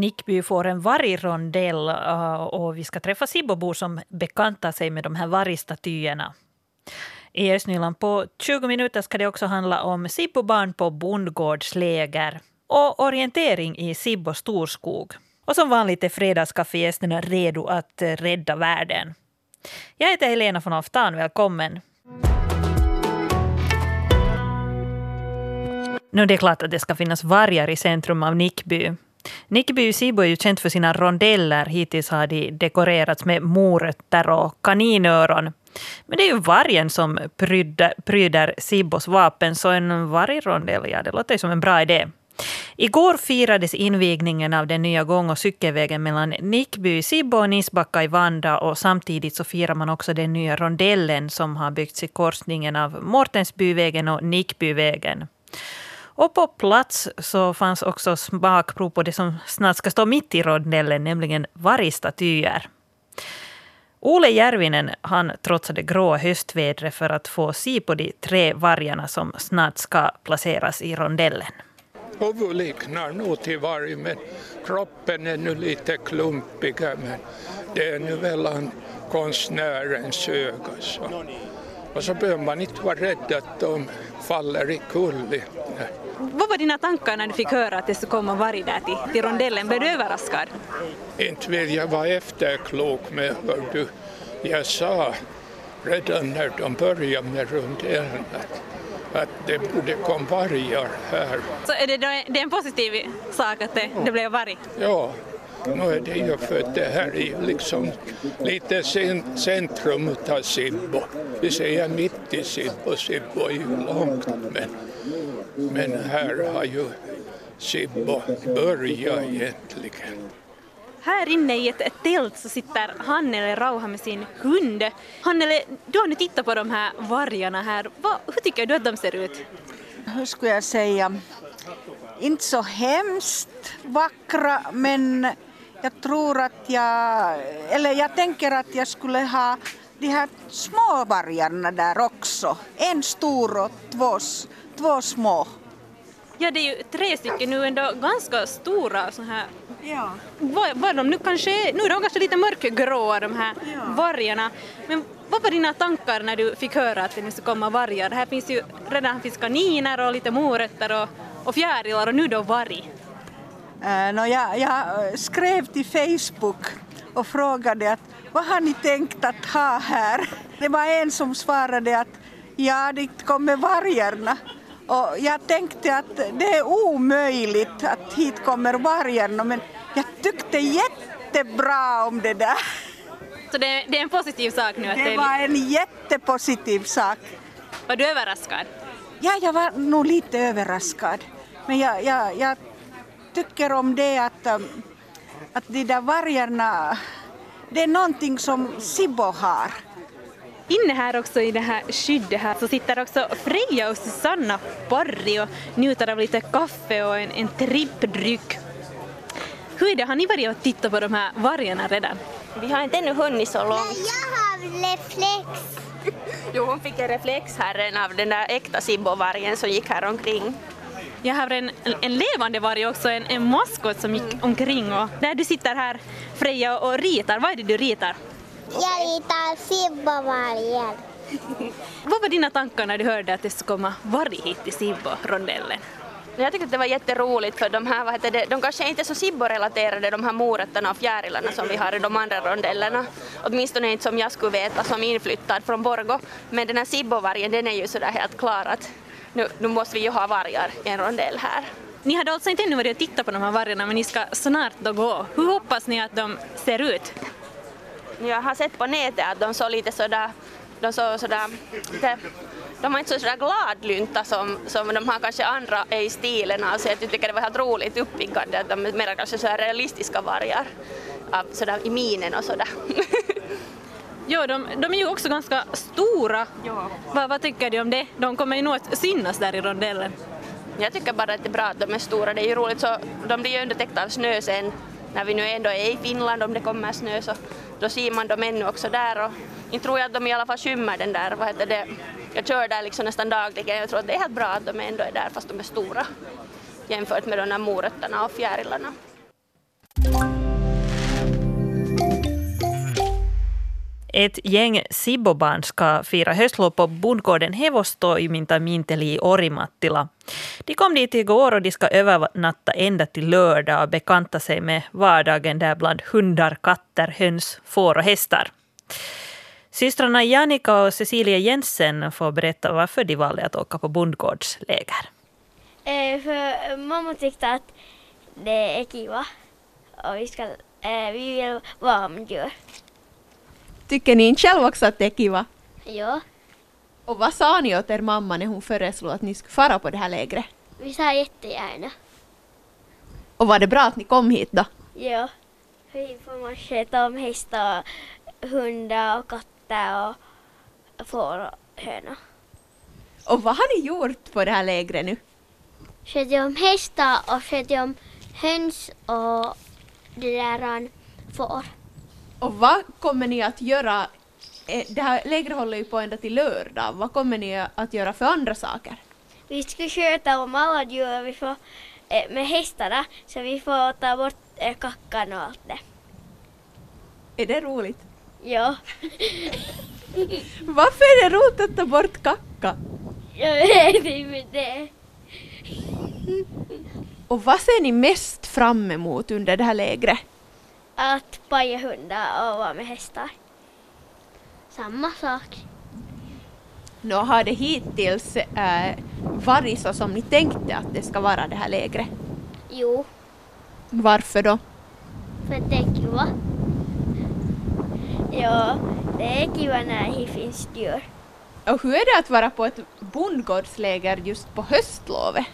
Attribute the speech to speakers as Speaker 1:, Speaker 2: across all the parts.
Speaker 1: Nickby får en vargrondell eh, och vi ska träffa Sibbobor som bekantar sig med de här vargstatyerna. I Östnyland på 20 minuter ska det också handla om Sibbobarn på bondgårdsläger och orientering i Sibbo storskog. Och som vanligt är fredagskaffegästerna redo att rädda världen. Jag heter Helena von Aftan, välkommen. Nu det är klart att det ska finnas vargar i centrum av Nickby. Nickeby i Sibo är ju känt för sina rondeller. Hittills har de dekorerats med morötter och kaninöron. Men det är ju vargen som pryder, pryder Sibos vapen, så en vargrondell, ja det låter ju som en bra idé. Igår firades invigningen av den nya gång och cykelvägen mellan Nickby i Sibbo och Nisbacka i Vanda och samtidigt så firar man också den nya rondellen som har byggts i korsningen av Mortensbyvägen och Nickbyvägen. Och på plats så fanns också smakprov på det som snart ska stå mitt i rondellen, nämligen vargstatyer. Ole Järvinen han trotsade grå höstvädret för att få se på de tre vargarna som snart ska placeras i rondellen.
Speaker 2: Huvudet liknar nog till varg men kroppen är nu lite klumpigare men det är nu väl konstnärens öga. Så. Och så behöver man inte vara rädd att de faller i kull.
Speaker 3: Vad var dina tankar när du fick höra att det skulle komma varg där till, till rondellen? Blev du överraskad?
Speaker 2: Inte vill jag vara efterklok med vad du, jag sa redan när de började med rondellen att, att det borde komma vargar här.
Speaker 3: Så är det, det är en positiv sak att det, det blev varg?
Speaker 2: Ja, nu är det ju för att det här är liksom lite centrum av Sibbo. Vi säger mitt i Sibbo, Sibbo är ju långt men, men här har ju Sibbo börjat egentligen.
Speaker 3: Här inne i ett, ett tält så sitter Hannele Rauha med sin hund. Hannele, du har nu tittat på de här vargarna här. Va, hur tycker du att de ser ut?
Speaker 4: Hur skulle jag säga? Inte så hemskt vackra men jag tror att jag, eller jag tänker att jag skulle ha de här små vargarna där också. En stor och två, två små.
Speaker 3: Ja, det är ju tre stycken nu ändå ganska stora så här.
Speaker 4: Ja.
Speaker 3: Vad var de nu kanske, nu är de kanske lite mörkgråa de här ja. vargarna. Men vad var dina tankar när du fick höra att det nu ska komma vargar? Här finns ju redan finns kaniner och lite morötter och, och fjärilar och nu då varg.
Speaker 4: Uh, no, jag, jag skrev till Facebook och frågade att vad har ni tänkt att ha här? Det var en som svarade att ja, dit kommer vargarna. Och jag tänkte att det är omöjligt att hit kommer vargarna men jag tyckte jättebra om det där.
Speaker 3: Så det, det är en positiv sak nu? Att
Speaker 4: det, det var en jättepositiv sak.
Speaker 3: Var du överraskad?
Speaker 4: Ja, jag var nog lite överraskad. Men jag, jag, jag tycker om det att, um, att de där vargarna, det är någonting som Sibbo har.
Speaker 3: Inne här också i det här skyddet här så sitter också Freja och Susanna Porri och njuter av lite kaffe och en, en trippdryck. Hur är det, har ni varit och tittat på de här vargarna redan?
Speaker 5: Vi har inte ännu hunnit så långt.
Speaker 6: Men jag har reflex.
Speaker 5: jo, hon fick en reflex här av den där äkta Sibbo-vargen som gick här omkring.
Speaker 3: Jag har en, en levande varg också, en, en maskot som gick omkring och där du sitter här Freja och ritar, vad är det du ritar?
Speaker 6: Jag ritar Sibbo-vargen.
Speaker 3: vad var dina tankar när du hörde att det skulle komma varg hit till Sibbo-rondellen?
Speaker 5: Jag tycker att det var jätteroligt för de här, vad heter det, de kanske inte är så Sibbo-relaterade de här morötterna och fjärilarna som vi har i de andra rondellerna. Åtminstone inte som jag skulle veta som inflyttad från Borgo. Men den här Sibbo-vargen den är ju sådär helt klar att nu, nu måste vi ju ha vargar i en rondell här.
Speaker 3: Ni hade alltså inte ännu varit och tittat på de här vargarna men ni ska snart då gå. Hur hoppas ni att de ser ut?
Speaker 5: Jag har sett på nätet att de såg lite sådär, de såg sådär, lite, de har inte så sådär gladlynta som, som de har kanske andra är i stilen. Alltså jag tycker det var helt roligt uppiggande att de är mer kanske så realistiska vargar sådär i minen och sådär.
Speaker 3: Ja, de, de är ju också ganska stora. Ja. Vad, vad tycker du om det? De kommer ju nog att synas där i rondellen.
Speaker 5: Jag tycker bara att det är bra att de är stora. Det är ju roligt så de blir ju ändå täckta av snö sen när vi nu ändå är i Finland om det kommer snö så då ser man dem ännu också där och inte tror jag att de i alla fall skymmer den där, vad heter det, jag kör där liksom nästan dagligen, jag tror att det är helt bra att de ändå är där fast de är stora jämfört med de där morötterna och fjärilarna.
Speaker 1: Ett gäng Sibbobarn ska fira höstlov på bondgården Hevosto i Mintaminteli i Orimattila. De kom dit igår och de ska övernatta ända till lördag och bekanta sig med vardagen där bland hundar, katter, höns, får och hästar. Systrarna Janika och Cecilia Jensen får berätta varför de valde att åka på bondgårdsläger.
Speaker 7: Eh, för mamma tyckte att det är kiva och vi, ska, eh, vi vill vara med djur.
Speaker 8: Tycker ni inte själv också att det är kiva?
Speaker 7: Ja,
Speaker 8: Och vad sa ni åt er mamma när hon föreslog att ni skulle fara på det här lägret?
Speaker 7: vi sa jättegärna.
Speaker 8: Och var det bra att ni kom hit då?
Speaker 7: Ja, vi får man sköta om hästar, hundar och katter och får och hönor.
Speaker 8: Och vad har ni gjort på det här lägret nu?
Speaker 6: Sköt om hästar och sköt om höns och det där får.
Speaker 8: Och vad kommer ni att göra? Eh, Det här lägret håller ju på ända till lördag. Vad kommer ni att göra för andra saker?
Speaker 7: Vi ska sköta om alla djur vi får, eh, med hästarna så vi får ta bort eh, kackan och allt det.
Speaker 8: Är det roligt?
Speaker 7: Ja,
Speaker 8: Varför är det roligt att ta bort kacka?
Speaker 7: jag vet inte det.
Speaker 8: Och vad ser ni mest fram emot under det här lägret?
Speaker 7: Att paja hundar och vara med hästar.
Speaker 6: Samma sak.
Speaker 8: Nå, har det hittills äh, varit så som ni tänkte att det ska vara det här lägret?
Speaker 6: Jo,
Speaker 8: Varför då?
Speaker 6: för det är kiva.
Speaker 7: Ja, det är kiva när det finns djur.
Speaker 8: Och hur är det att vara på ett bondgårdsläger just på höstlovet?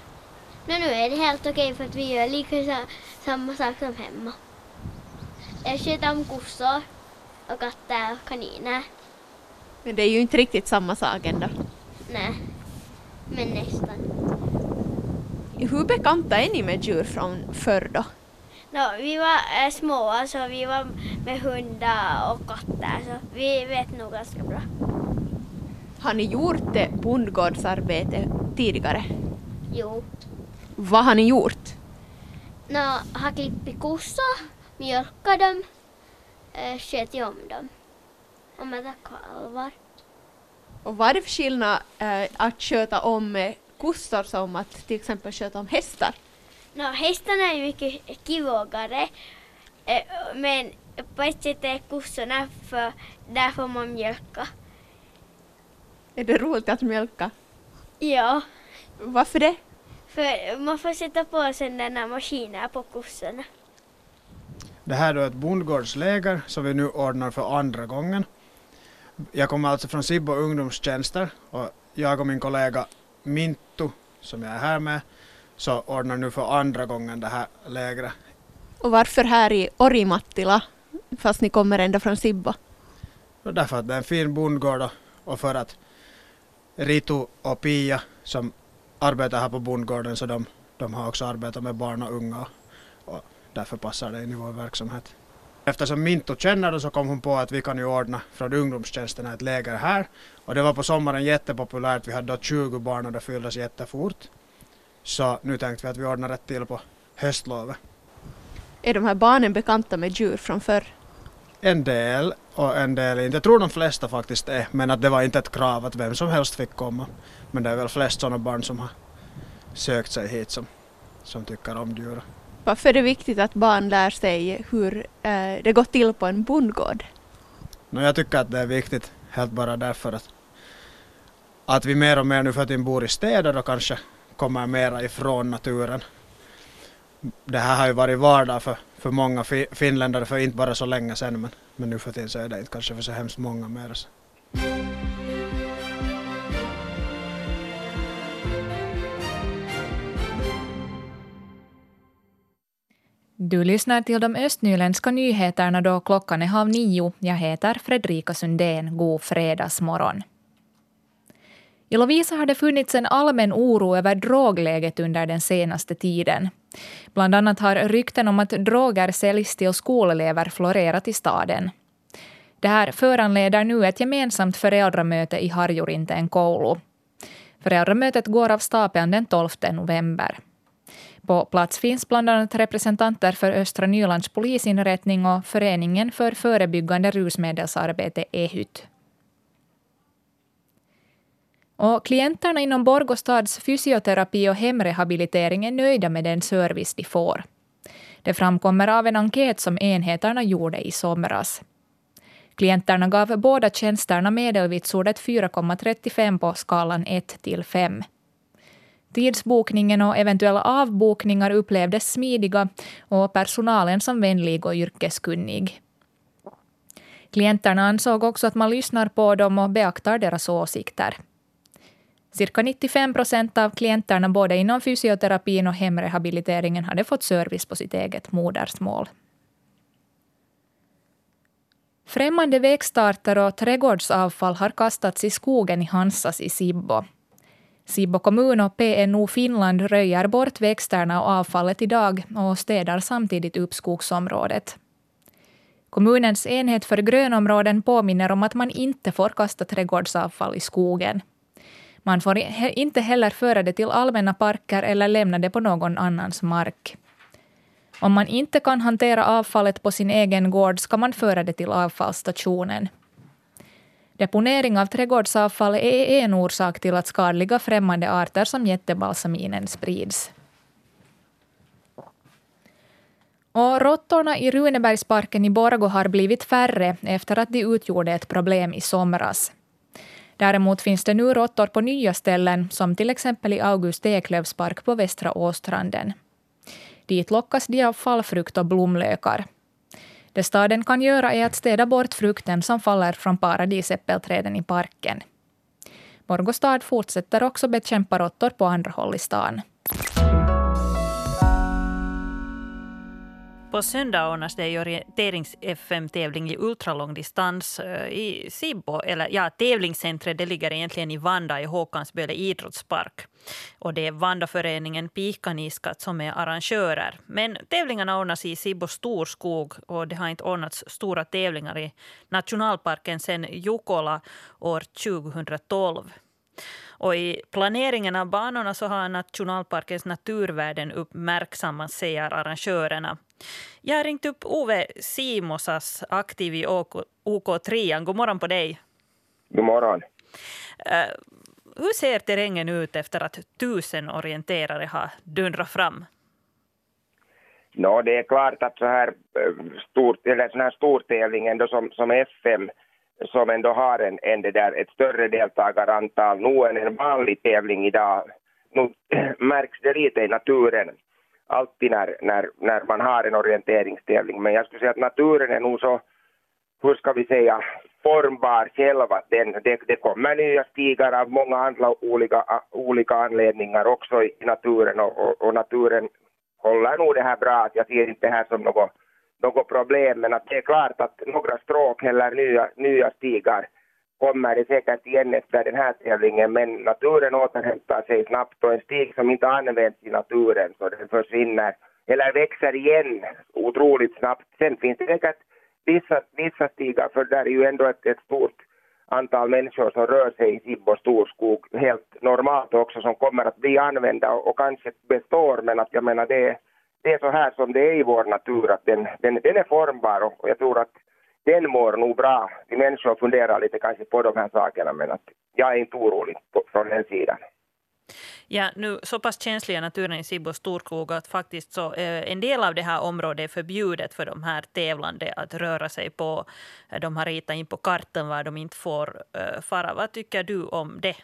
Speaker 6: Men nu är det helt okej för att vi gör lika sa- samma sak som hemma. Jag sköter om kossor och katter och kaniner.
Speaker 8: Men det är ju inte riktigt samma sak ändå.
Speaker 6: Nej, men nästan.
Speaker 8: Hur bekanta är ni med djur från förr då?
Speaker 7: Nå, vi var äh, små, alltså vi var med hundar och katter, så vi vet nog ganska bra.
Speaker 8: Har ni gjort det bondgårdsarbete tidigare?
Speaker 6: Jo.
Speaker 8: Vad har ni gjort?
Speaker 6: Nå, har klippt kossor, mjölkat dem, äh, sköt om dem. Och med kalvar.
Speaker 8: Och vad är det för skillnad eh, att sköta om eh, kossor som att till exempel sköta om hästar?
Speaker 7: Nå, hästarna är mycket kivågare, eh, men på ett sätt är kossorna för där får man mjölka.
Speaker 8: Är det roligt att mjölka?
Speaker 7: Ja,
Speaker 8: Varför det?
Speaker 7: för man får sätta på sådana maskiner på kossorna.
Speaker 9: Det här är då ett bondgårdsläger som vi nu ordnar för andra gången. Jag kommer alltså från Sibbo ungdomstjänster och jag och min kollega Mintu, som jag är här med, så ordnar nu för andra gången det här lägret.
Speaker 8: Och varför här i Orimattila fast ni kommer ända från Sibbo?
Speaker 9: Därför att det är en fin bondgård och- för att Ritu och Pia som arbetar här på bondgården så de, de har också arbetat med barn och unga därför passar det in i vår verksamhet. Eftersom Minto känner det så kom hon på att vi kan ju ordna från ungdomstjänsterna ett läger här och det var på sommaren jättepopulärt. Vi hade då 20 barn och det fylldes jättefort. Så nu tänkte vi att vi ordnar ett till på höstlovet.
Speaker 8: Är de här barnen bekanta med djur från förr?
Speaker 9: En del och en del inte. Jag tror de flesta faktiskt är, men att det var inte ett krav att vem som helst fick komma. Men det är väl flest sådana barn som har sökt sig hit som, som tycker om djur.
Speaker 8: Varför är det viktigt att barn lär sig hur eh, det går till på en bondgård?
Speaker 9: No, jag tycker att det är viktigt helt bara därför att, att vi mer och mer nu för tiden bor i städer och kanske kommer mera ifrån naturen. Det här har ju varit vardag för, för många fi, finländare för inte bara så länge sedan men, men nu för tiden så är det inte kanske för så hemskt många mer.
Speaker 10: Du lyssnar till de östnyländska nyheterna då klockan är halv nio. Jag heter Fredrika Sundén. God fredagsmorgon. I Lovisa har det funnits en allmän oro över drogläget under den senaste tiden. Bland annat har rykten om att droger säljs till skolelever florerat i staden. Det här föranleder nu ett gemensamt föräldramöte i Harjurinteen koulu. Föräldramötet går av stapeln den 12 november. På plats finns bland annat representanter för Östra Nylands polisinrättning och Föreningen för förebyggande rusmedelsarbete, EHYT. Och klienterna inom Borgostads fysioterapi och hemrehabilitering är nöjda med den service de får. Det framkommer av en enkät som enheterna gjorde i somras. Klienterna gav båda tjänsterna medelvitsordet 4,35 på skalan 1 till 5. Tidsbokningen och eventuella avbokningar upplevdes smidiga och personalen som vänlig och yrkeskunnig. Klienterna ansåg också att man lyssnar på dem och beaktar deras åsikter. Cirka 95 procent av klienterna både inom fysioterapin och hemrehabiliteringen hade fått service på sitt eget modersmål. Främmande växtarter och trädgårdsavfall har kastats i skogen i Hansas i Sibbo. Sibbo kommun och PNO Finland röjer bort växterna och avfallet idag och städar samtidigt upp skogsområdet. Kommunens enhet för grönområden påminner om att man inte får kasta trädgårdsavfall i skogen. Man får inte heller föra det till allmänna parker eller lämna det på någon annans mark. Om man inte kan hantera avfallet på sin egen gård ska man föra det till avfallsstationen. Deponering av trädgårdsavfall är en orsak till att skadliga främmande arter som jättebalsaminen sprids. Och råttorna i Runebergsparken i Borgå har blivit färre efter att de utgjorde ett problem i somras. Däremot finns det nu råttor på nya ställen, som till exempel i August Eklövs park på Västra Åstranden. Dit lockas de av fallfrukt och blomlökar. Det staden kan göra är att städa bort frukten som faller från paradisäppelträden i parken. Borgå stad fortsätter också bekämpa råttor på andra håll i stan.
Speaker 1: På söndag ordnas det orienterings-FM-tävling i ultralångdistans eh, i Sibbo. Eller ja, tävlingscentret det ligger egentligen i Vanda i Håkansböle idrottspark. Och det är Vandaföreningen Pihkaniskat som är arrangörer. Men tävlingarna ordnas i Sibbo storskog och det har inte ordnats stora tävlingar i nationalparken sedan Jukola år 2012. Och I planeringen av banorna så har nationalparkens naturvärden uppmärksammats, säger arrangörerna. Jag har ringt upp Ove Simosas, aktiv i OK, OK Trian. God morgon på dig.
Speaker 11: God morgon.
Speaker 1: Uh, hur ser terrängen ut efter att tusen orienterare har dundrat fram?
Speaker 11: No, det är klart att så här, eh, stort, eller sån här stortävling ändå som, som FM som ändå har en, en det där, ett större deltagarantal nu än en vanlig tävling idag. Nu märks det lite i naturen alltid när, när, när man har en orienteringstävling. Men jag skulle säga att naturen är nog så, hur ska vi säga, formbar själv den, det, det kommer nya stigar av många andra olika, olika anledningar också i naturen och, och, och naturen håller nog det här bra. Att jag ser inte det här som något, något problem men att det är klart att några stråk eller nya, nya stigar kommer det säkert igen efter den här tävlingen men naturen återhämtar sig snabbt och en stig som inte används i naturen så den försvinner eller växer igen otroligt snabbt. Sen finns det säkert vissa, vissa stigar för där är ju ändå ett, ett stort antal människor som rör sig i Sibbo storskog helt normalt också som kommer att bli använda och, och kanske består men att jag menar det, det är så här som det är i vår natur att den, den, den är formbar och jag tror att den mår nog bra. Vi människor funderar lite kanske på de här sakerna men att jag är inte orolig på, från den sidan.
Speaker 1: Ja, nu så pass känsliga naturen i Sibbo storskog att faktiskt så eh, en del av det här området är förbjudet för de här tävlande att röra sig på. De har ritat in på kartan var de inte får eh, fara. Vad tycker du om det?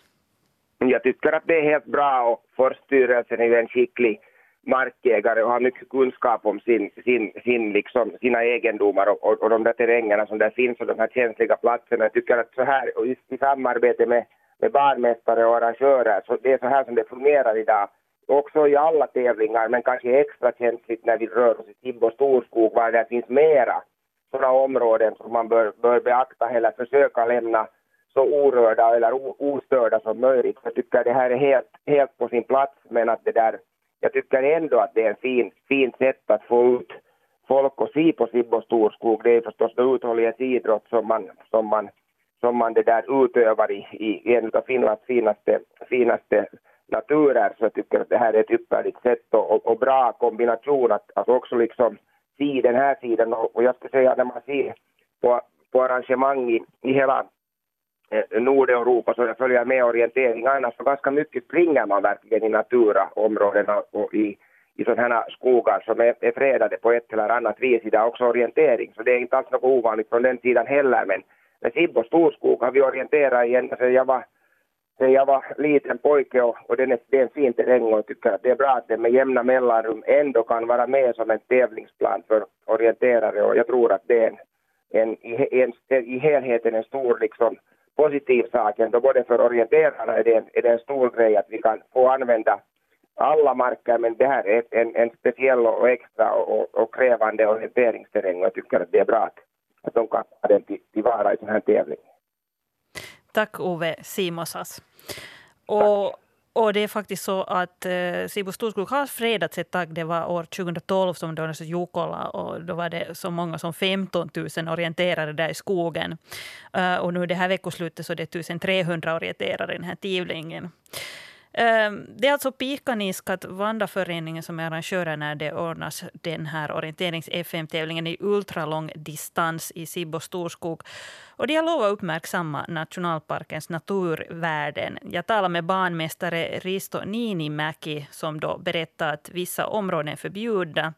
Speaker 11: Jag tycker att det är helt bra och Forststyrelsen är ju en skicklig markägare och har mycket kunskap om sin, sin, sin liksom, sina egendomar och, och, och de där terrängerna som där finns och de här känsliga platserna. Jag tycker att så här, och i, i samarbete med, med barmästare och arrangörer, så det är så här som det fungerar idag. Också i alla tävlingar, men kanske extra känsligt när vi rör oss i Tibbo storskog, var det finns mera sådana områden som man bör, bör beakta eller försöka lämna så orörda eller ostörda som möjligt. Jag tycker det här är helt, helt på sin plats, men att det där jag tycker ändå att det är en fin, fin sätt att få ut folk och se på Sibbo storskog. Det är förstås uthållighetsidrott som man, som man, som man det där utövar i, i en av Finlands finaste, finaste naturer så jag tycker att det här är ett ypperligt sätt och, och, och bra kombination att, att också liksom se den här sidan och, och jag skulle säga när man ser på, på arrangemang i, i hela Eh, Nordeuropa så jag följer med orientering. Annars så ganska mycket springer man verkligen i naturaområdena och i, i sådana här skogar som är, är fredade på ett eller annat vis. Det är också orientering så det är inte alls något ovanligt från den sidan heller. Men med Sibbo storskog har vi orienterat i ända sedan jag var sen jag var liten pojke och, och den är, det är en fin terräng och jag tycker att det är bra att den med jämna mellanrum ändå kan vara med som en tävlingsplan för orienterare. Och jag tror att det är en, en, en, en i helheten en stor liksom positiv sak ändå både för orienterarna är det, en, är det en stor grej att vi kan få använda alla marker men det här är en, en speciell och extra och, och krävande orienteringsterräng och jag tycker att det är bra att, att de kan ta den till, tillvara i sån här tävling.
Speaker 1: Tack Ove Simosas. Och, och det är faktiskt så att eh, Sibbo Storskog har fredats ett tag. Det var år 2012 som det var Jukola och då var det så många som 15 000 orienterare där i skogen. Uh, och nu det här veckoslutet så är det 1300 orienterare i den här tävlingen. Ehm, det är alltså Pikaniskat Vandaföreningen som är arrangörer när det ordnas den här orienterings-FM-tävlingen i ultralång distans i Sibbo storskog. Och de har lovat att uppmärksamma nationalparkens naturvärden. Jag talar med banmästare Risto Niinimäki som då berättar att vissa områden är förbjudna.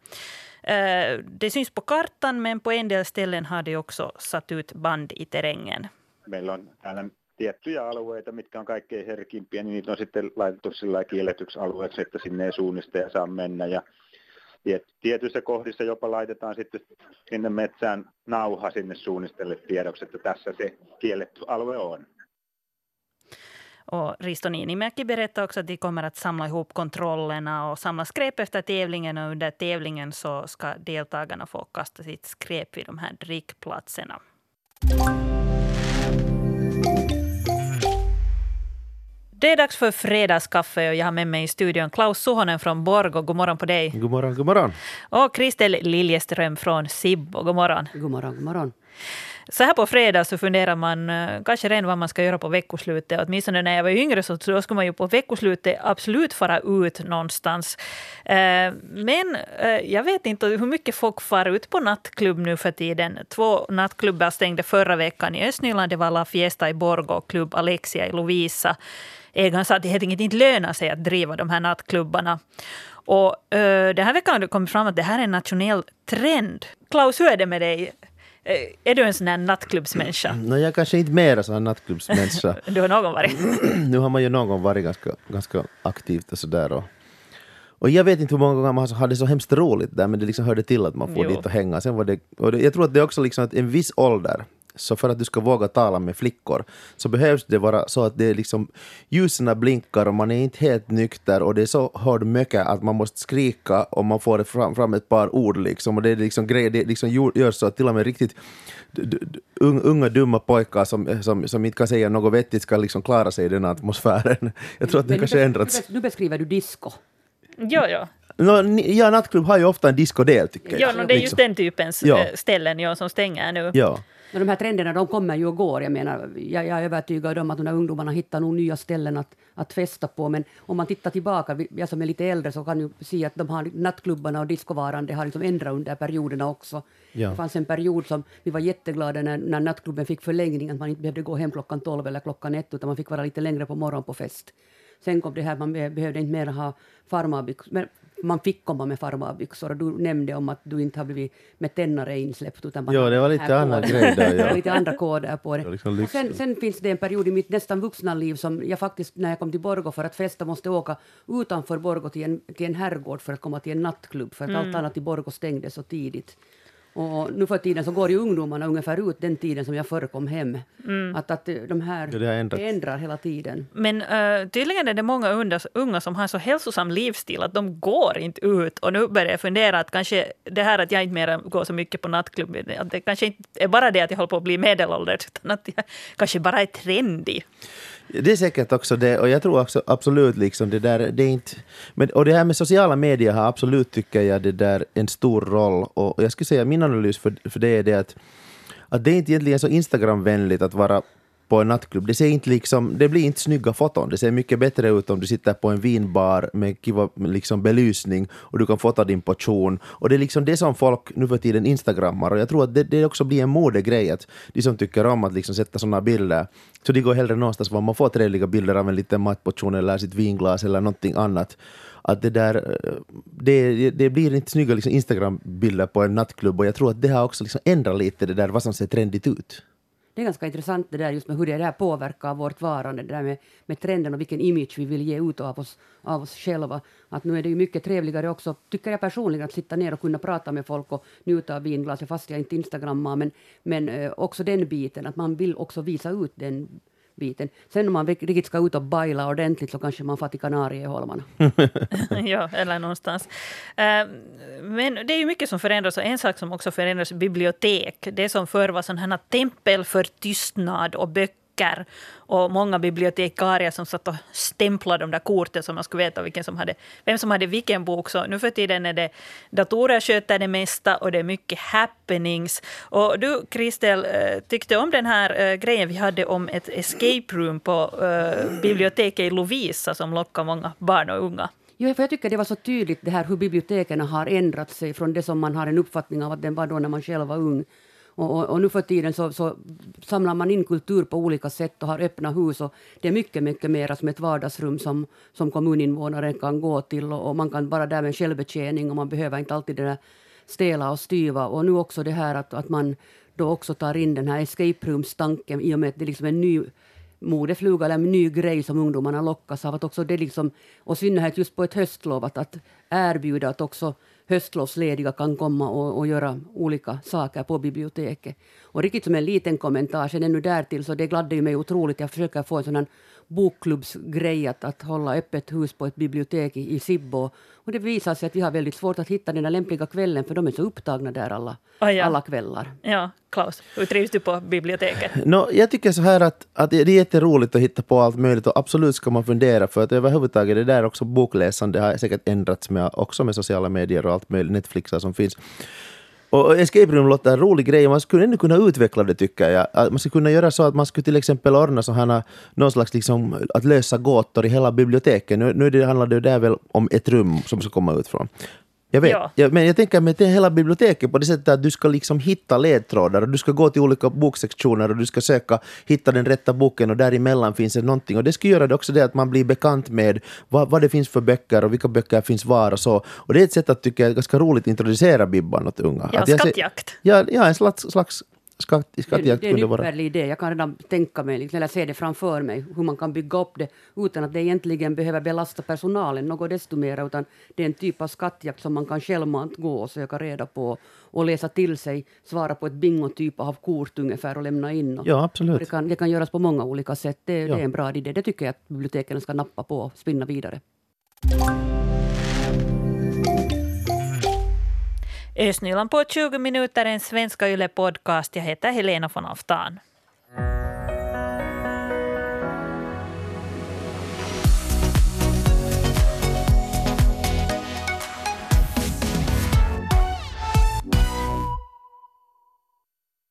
Speaker 1: Ehm, det syns på kartan, men på en del ställen har de också satt ut band i terrängen.
Speaker 12: Meillä on täällä tiettyjä alueita, mitkä on kaikkein herkimpiä, niin niitä on sitten laitettu sillä kielletyksi alueeksi, että sinne ei suunnistaja saa mennä. Ja tietyissä kohdissa jopa laitetaan sitten sinne metsään nauha sinne suunnistelle tiedoksi, että tässä se kielletty alue on.
Speaker 1: Och Risto Niinimäki berättar också att de kommer att samla ihop kontrollerna och samla skräp efter tävlingen. Och under tävlingen så ska deltagarna få kasta sitt skräp vid de här drickplatserna. Det är dags för fredagskaffe och jag har med mig i studion Klaus Suhonen från Borgo. God morgon på dig.
Speaker 13: God morgon, god morgon.
Speaker 1: Och Kristel Liljeström från Sibbo. God morgon.
Speaker 14: God morgon, god morgon.
Speaker 1: Så här på fredag så funderar man eh, kanske redan vad man ska göra på veckoslutet. Åtminstone när jag var yngre så då skulle man ju på veckoslutet absolut fara ut någonstans. Eh, men eh, jag vet inte hur mycket folk far ut på nattklubb nu för tiden. Två nattklubbar stängde förra veckan i Östnyland. Det var La Fiesta i Borgo och Klubb Alexia i Lovisa ägaren sa att det helt enkelt inte lönar sig att driva de här nattklubbarna. Och uh, den här veckan har det kommit fram att det här är en nationell trend. Klaus, hur är det med dig? Är du en sån här nattklubbsmänniska?
Speaker 13: No, jag kanske inte mer så nattklubbsmänniska.
Speaker 1: du har någon varit?
Speaker 13: nu har man ju någon gång varit ganska, ganska aktivt och sådär. Och, och jag vet inte hur många gånger man hade så hemskt roligt där, men det liksom hörde till att man får jo. dit och hänga. Sen var det, och det, jag tror att det är också liksom att en viss ålder så för att du ska våga tala med flickor så behövs det vara så att det är liksom ljusen blinkar och man är inte helt nykter och det är så hård mycket att man måste skrika om man får fram, fram ett par ord liksom och det är liksom grejer, det liksom gör så att till och med riktigt unga dumma pojkar som, som, som inte kan säga något vettigt ska liksom klara sig i den atmosfären. Jag tror att det kanske ändrats.
Speaker 14: Nu beskriver du disco.
Speaker 1: Ja, ja.
Speaker 13: No, ja, nattklubb har ju ofta en discodel tycker jag.
Speaker 1: Ja, no, det är just den typens ja. Eh, ställen ja, som stänger nu.
Speaker 13: Ja.
Speaker 14: Men de här trenderna de kommer ju och går. Jag, menar, jag, jag är övertygad om att de här ungdomarna hittar nog nya ställen att, att festa på. Men om man tittar tillbaka, jag som är lite äldre, så kan ju se att de har nattklubbarna och discovaran, det har liksom ändrat under perioderna också. Ja. Det fanns en period som vi var jätteglada när, när nattklubben fick förlängning, att man inte behövde gå hem klockan tolv eller klockan ett, utan man fick vara lite längre på morgonen på fest. Sen kom det här, man behövde inte mer ha farmarbyxor man fick komma med farmarbyxor och du nämnde om att du inte har blivit med tännare insläppt utan
Speaker 13: Ja, det var lite andra grejer
Speaker 14: ja. lite andra koder på det.
Speaker 13: liksom
Speaker 14: sen, sen, finns det en period i mitt nästan vuxna liv som jag faktiskt, när jag kom till Borgo för att festa, måste åka utanför Borgo till en, till en herrgård för att komma till en nattklubb, för att mm. allt annat i Borgo stängde så tidigt. Och nu för tiden så går ju ungdomarna ungefär ut den tiden som jag förr kom hem. Mm. Att, att de här ja, det ändrar hela tiden.
Speaker 1: Men uh, tydligen är det många unga, unga som har så hälsosam livsstil att de går inte ut. Och nu börjar jag fundera att kanske det här att jag inte mer går så mycket på nattklubb, att det kanske inte är bara det att jag håller på att bli medelålders, utan att jag kanske bara är trendig.
Speaker 13: Det är säkert också det, och jag tror också absolut liksom det där, det är inte... Men, och det här med sociala medier har absolut, tycker jag, det där en stor roll. Och jag skulle säga min analys för, för det är det att, att det är inte egentligen så Instagramvänligt att vara på en nattklubb. Det, ser inte liksom, det blir inte snygga foton. Det ser mycket bättre ut om du sitter på en vinbar med kiva, liksom belysning och du kan fota din portion. Och det är liksom det som folk nu för tiden instagrammar och jag tror att det, det också blir en modegrej att de som tycker om att liksom sätta sådana bilder så de går hellre någonstans var man får trevliga bilder av en liten matportion eller sitt vinglas eller någonting annat att det där, eh, det, det blir inte snygga liksom Instagram-bilder på en nattklubb och jag tror att det har också liksom ändrat lite det där vad som ser trendigt ut.
Speaker 14: Det är ganska intressant det där just med hur det där påverkar vårt varande, det där med, med trenden och vilken image vi vill ge ut av oss, av oss själva. Att nu är det ju mycket trevligare också, tycker jag personligen, att sitta ner och kunna prata med folk och njuta av vinglaset, fast jag inte instagrammar, men, men eh, också den biten, att man vill också visa ut den biten. Sen om man riktigt ska ut och baila ordentligt så kanske man får till Kanarieholmarna.
Speaker 1: ja, eller någonstans. Ehm, men det är ju mycket som förändras och en sak som också förändras är bibliotek. Det som förr var sådana tempel för tystnad och böcker böcker och många bibliotekarier som satt och stämplade de där korten så man skulle veta vilken som hade, vem som hade vilken bok. Så nu för tiden är det datorer sköter det mesta och det är mycket happenings. Och du, Kristel, eh, tyckte om den här eh, grejen vi hade om ett escape room på eh, biblioteket i Lovisa som lockar många barn och unga.
Speaker 14: Jo, för jag tycker det var så tydligt det här hur biblioteken har ändrat sig från det som man har en uppfattning av att den var då när man själv var ung och, och, och, nu för tiden så, så, samlar man in kultur på olika sätt och har öppna hus. Och det är mycket, mycket mer som ett vardagsrum som, som kommuninvånaren kan gå till. Och, och man kan vara där med självbetjäning och man behöver inte alltid det där stela och styva. Och nu också det här att, att man då också tar in den här escape rooms-tanken i och med att det liksom är en ny modefluga eller en ny grej som ungdomarna lockas av. Att också det liksom, och synnerhet just på ett höstlov, att, att erbjuda att också höstlovslediga kan komma och, och göra olika saker på biblioteket. Och riktigt som en liten kommentar, sen ännu därtill, så det gladde ju mig otroligt. Jag försöker få en sån bokklubbsgrej att, att hålla öppet hus på ett bibliotek i, i Sibbo. Och det visar sig att vi har väldigt svårt att hitta den där lämpliga kvällen för de är så upptagna där alla,
Speaker 1: oh ja.
Speaker 14: alla kvällar.
Speaker 1: Ja, Klaus, hur trivs du på biblioteket?
Speaker 13: No, jag tycker så här att, att det är jätteroligt att hitta på allt möjligt och absolut ska man fundera för att överhuvudtaget det där också bokläsande har säkert ändrats med, också med sociala medier och allt möjligt, Netflixar som finns. Och escape room låter en rolig grej, man skulle ännu kunna utveckla det tycker jag. man skulle kunna göra så att man skulle till exempel ordna så här, någon slags liksom, att lösa gåtor i hela biblioteket. Nu, nu handlar det där väl om ett rum som ska komma ut från. Jag vet, ja. Ja, men jag tänker med hela biblioteket på det sättet att du ska liksom hitta ledtrådar och du ska gå till olika boksektioner och du ska söka hitta den rätta boken och däremellan finns det någonting. Och det ska göra det också det att man blir bekant med vad, vad det finns för böcker och vilka böcker finns var och så. Och det är ett sätt att tycka jag ganska roligt introducera Bibban åt unga.
Speaker 1: Ja, skattjakt.
Speaker 13: Ja, ja, en slags, slags skatt,
Speaker 14: skattjakt det, det är en ypperlig idé. Jag kan redan tänka mig, liksom, eller se det framför mig, hur man kan bygga upp det utan att det egentligen behöver belasta personalen något desto mer, utan det är en typ av skattjakt som man kan självmant gå och söka reda på och läsa till sig, svara på ett bingo-typ av kort ungefär och lämna in. Och,
Speaker 13: ja, absolut.
Speaker 14: det, kan, det kan göras på många olika sätt. Det, ja. det är en bra idé. Det tycker jag att biblioteken ska nappa på och spinna vidare.
Speaker 1: Ösnyland på 20 minuter, en svenska Yle podcast. Jag heter Helena von Aftan.